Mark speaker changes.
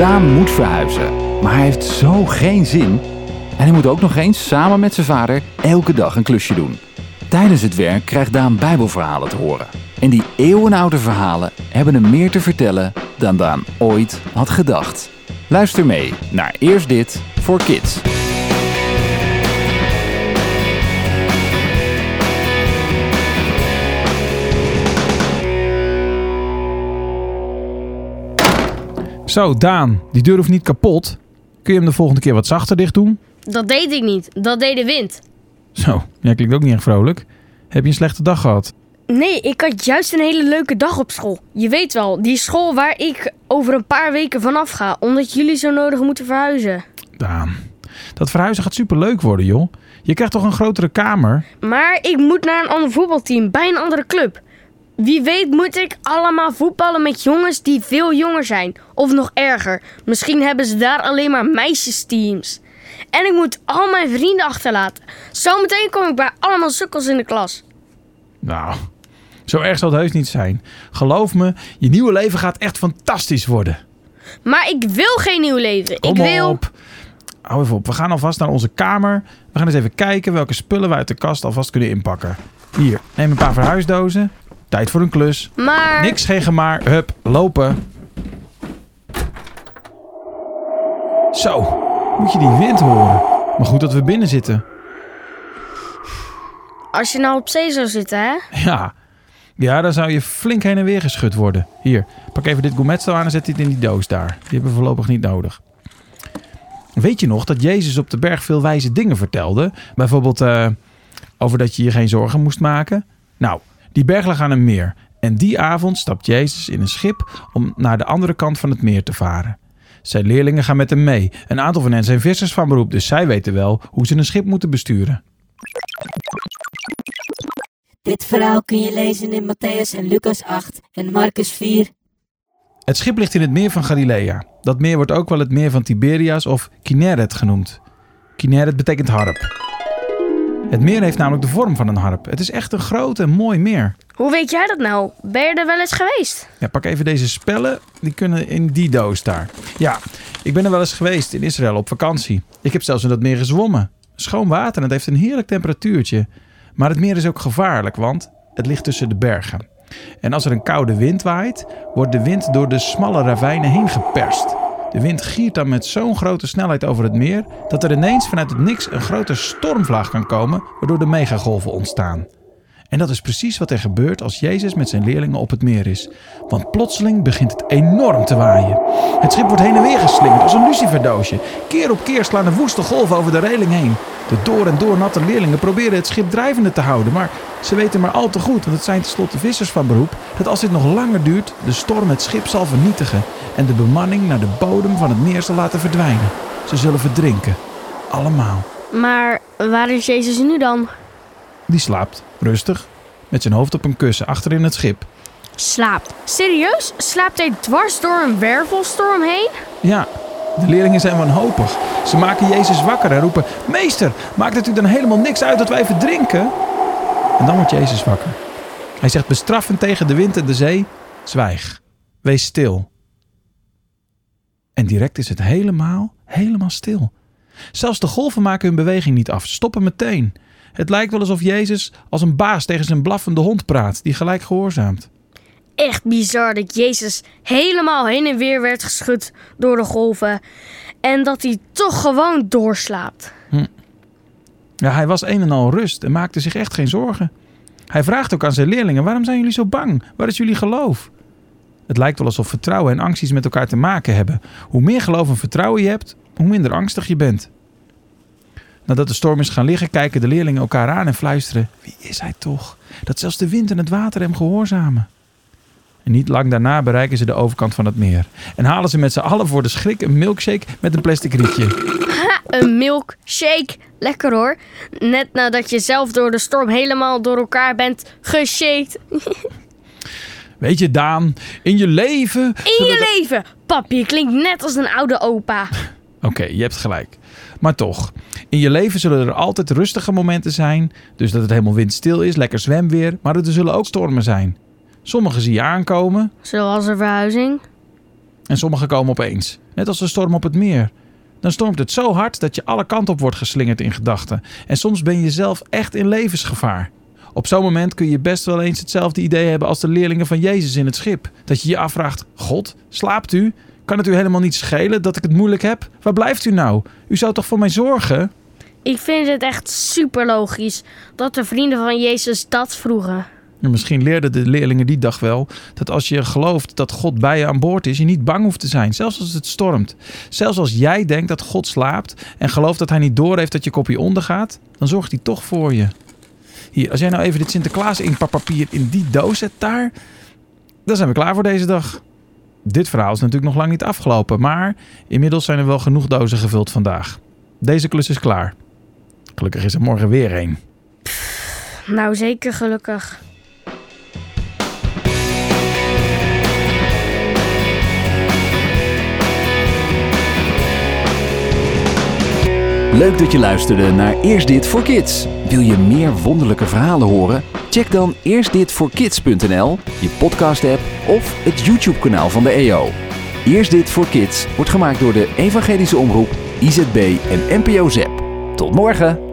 Speaker 1: Daan moet verhuizen, maar hij heeft zo geen zin. En hij moet ook nog eens samen met zijn vader elke dag een klusje doen. Tijdens het werk krijgt Daan Bijbelverhalen te horen. En die eeuwenoude verhalen hebben hem meer te vertellen dan Daan ooit had gedacht. Luister mee naar Eerst Dit voor Kids.
Speaker 2: Zo, Daan, die deur hoeft niet kapot. Kun je hem de volgende keer wat zachter dicht doen?
Speaker 3: Dat deed ik niet. Dat deed de wind.
Speaker 2: Zo, jij klinkt ook niet echt vrolijk. Heb je een slechte dag gehad?
Speaker 3: Nee, ik had juist een hele leuke dag op school. Je weet wel, die school waar ik over een paar weken vanaf ga, omdat jullie zo nodig moeten verhuizen.
Speaker 2: Daan, dat verhuizen gaat superleuk worden, joh. Je krijgt toch een grotere kamer?
Speaker 3: Maar ik moet naar een ander voetbalteam bij een andere club. Wie weet moet ik allemaal voetballen met jongens die veel jonger zijn. Of nog erger, misschien hebben ze daar alleen maar meisjesteams. En ik moet al mijn vrienden achterlaten. Zometeen kom ik bij allemaal sukkels in de klas.
Speaker 2: Nou, zo erg zal het heus niet zijn. Geloof me, je nieuwe leven gaat echt fantastisch worden.
Speaker 3: Maar ik wil geen nieuw leven.
Speaker 2: Kom
Speaker 3: ik wil.
Speaker 2: op. Hou even op. We gaan alvast naar onze kamer. We gaan eens even kijken welke spullen we uit de kast alvast kunnen inpakken. Hier, neem een paar verhuisdozen. Tijd voor een klus.
Speaker 3: Maar.
Speaker 2: Niks, geen gemaar. Hup, lopen. Zo, moet je die wind horen. Maar goed dat we binnen zitten.
Speaker 3: Als je nou op zee zou zitten, hè?
Speaker 2: Ja, ja dan zou je flink heen en weer geschud worden. Hier, pak even dit gourmetstel aan en zet dit in die doos daar. Die hebben we voorlopig niet nodig. Weet je nog dat Jezus op de berg veel wijze dingen vertelde? Bijvoorbeeld eh, over dat je je geen zorgen moest maken. Nou, die berg lag aan een meer. En die avond stapt Jezus in een schip om naar de andere kant van het meer te varen. Zijn leerlingen gaan met hem mee. Een aantal van hen zijn vissers van beroep, dus zij weten wel hoe ze een schip moeten besturen.
Speaker 4: Dit verhaal kun je lezen in Matthäus en Lucas 8 en Marcus 4.
Speaker 2: Het schip ligt in het meer van Galilea. Dat meer wordt ook wel het meer van Tiberias of Kinneret genoemd. Kinneret betekent harp. Het meer heeft namelijk de vorm van een harp. Het is echt een groot en mooi meer.
Speaker 3: Hoe weet jij dat nou? Ben je er wel eens geweest?
Speaker 2: Ja, pak even deze spellen. Die kunnen in die doos daar. Ja, ik ben er wel eens geweest in Israël op vakantie. Ik heb zelfs in dat meer gezwommen. Schoon water en het heeft een heerlijk temperatuurtje. Maar het meer is ook gevaarlijk, want het ligt tussen de bergen. En als er een koude wind waait, wordt de wind door de smalle ravijnen heen geperst. De wind giert dan met zo'n grote snelheid over het meer dat er ineens vanuit het niks een grote stormvlaag kan komen, waardoor de megagolven ontstaan. En dat is precies wat er gebeurt als Jezus met zijn leerlingen op het meer is. Want plotseling begint het enorm te waaien. Het schip wordt heen en weer geslingerd als een luciferdoosje. Keer op keer slaan de woeste golven over de reling heen. De door en door natte leerlingen proberen het schip drijvende te houden. Maar ze weten maar al te goed, want het zijn tenslotte vissers van beroep, dat als dit nog langer duurt, de storm het schip zal vernietigen. En de bemanning naar de bodem van het meer zal laten verdwijnen. Ze zullen verdrinken. Allemaal.
Speaker 3: Maar waar is Jezus nu dan?
Speaker 2: Die slaapt, rustig, met zijn hoofd op een kussen achter in het schip.
Speaker 3: Slaapt. Serieus? Slaapt hij dwars door een wervelstorm heen?
Speaker 2: Ja, de leerlingen zijn wanhopig. Ze maken Jezus wakker en roepen: Meester, maakt het u dan helemaal niks uit dat wij verdrinken? En dan wordt Jezus wakker. Hij zegt bestraffend tegen de wind en de zee: Zwijg, wees stil. En direct is het helemaal, helemaal stil. Zelfs de golven maken hun beweging niet af, stoppen meteen. Het lijkt wel alsof Jezus als een baas tegen zijn blaffende hond praat, die gelijk gehoorzaamt.
Speaker 3: Echt bizar dat Jezus helemaal heen en weer werd geschud door de golven. En dat hij toch gewoon doorslaapt.
Speaker 2: Ja, hij was een en al rust en maakte zich echt geen zorgen. Hij vraagt ook aan zijn leerlingen: waarom zijn jullie zo bang? Waar is jullie geloof? Het lijkt wel alsof vertrouwen en angst iets met elkaar te maken hebben. Hoe meer geloof en vertrouwen je hebt, hoe minder angstig je bent. Nadat de storm is gaan liggen, kijken de leerlingen elkaar aan en fluisteren: Wie is hij toch? Dat zelfs de wind en het water hem gehoorzamen. En niet lang daarna bereiken ze de overkant van het meer. En halen ze met z'n allen voor de schrik een milkshake met een plastic rietje.
Speaker 3: Ha, een milkshake. Lekker hoor. Net nadat je zelf door de storm helemaal door elkaar bent geshaked.
Speaker 2: Weet je, Daan, in je leven.
Speaker 3: In je leven. Pap, je klinkt net als een oude opa.
Speaker 2: Oké, je hebt gelijk. Maar toch, in je leven zullen er altijd rustige momenten zijn. Dus dat het helemaal windstil is, lekker zwemweer. Maar er zullen ook stormen zijn. Sommige zie je aankomen.
Speaker 3: Zoals een verhuizing.
Speaker 2: En sommige komen opeens. Net als de storm op het meer. Dan stormt het zo hard dat je alle kanten op wordt geslingerd in gedachten. En soms ben je zelf echt in levensgevaar. Op zo'n moment kun je best wel eens hetzelfde idee hebben als de leerlingen van Jezus in het schip. Dat je je afvraagt: God, slaapt u? Kan het u helemaal niet schelen dat ik het moeilijk heb? Waar blijft u nou? U zou toch voor mij zorgen?
Speaker 3: Ik vind het echt super logisch dat de vrienden van Jezus dat vroegen.
Speaker 2: En misschien leerden de leerlingen die dag wel dat als je gelooft dat God bij je aan boord is, je niet bang hoeft te zijn, zelfs als het stormt. Zelfs als jij denkt dat God slaapt en gelooft dat hij niet doorheeft dat je kopje ondergaat, dan zorgt hij toch voor je. Hier, als jij nou even dit Sinterklaas inkpakpapier in die doos zet daar, dan zijn we klaar voor deze dag. Dit verhaal is natuurlijk nog lang niet afgelopen, maar inmiddels zijn er wel genoeg dozen gevuld vandaag. Deze klus is klaar. Gelukkig is er morgen weer een.
Speaker 3: Nou, zeker gelukkig.
Speaker 1: Leuk dat je luisterde naar Eerst Dit voor Kids. Wil je meer wonderlijke verhalen horen? Check dan eerstditvoorkids.nl, je podcast-app of het YouTube-kanaal van de EO. Eerst Dit voor Kids wordt gemaakt door de Evangelische Omroep, IZB en NPO ZEP. Tot morgen!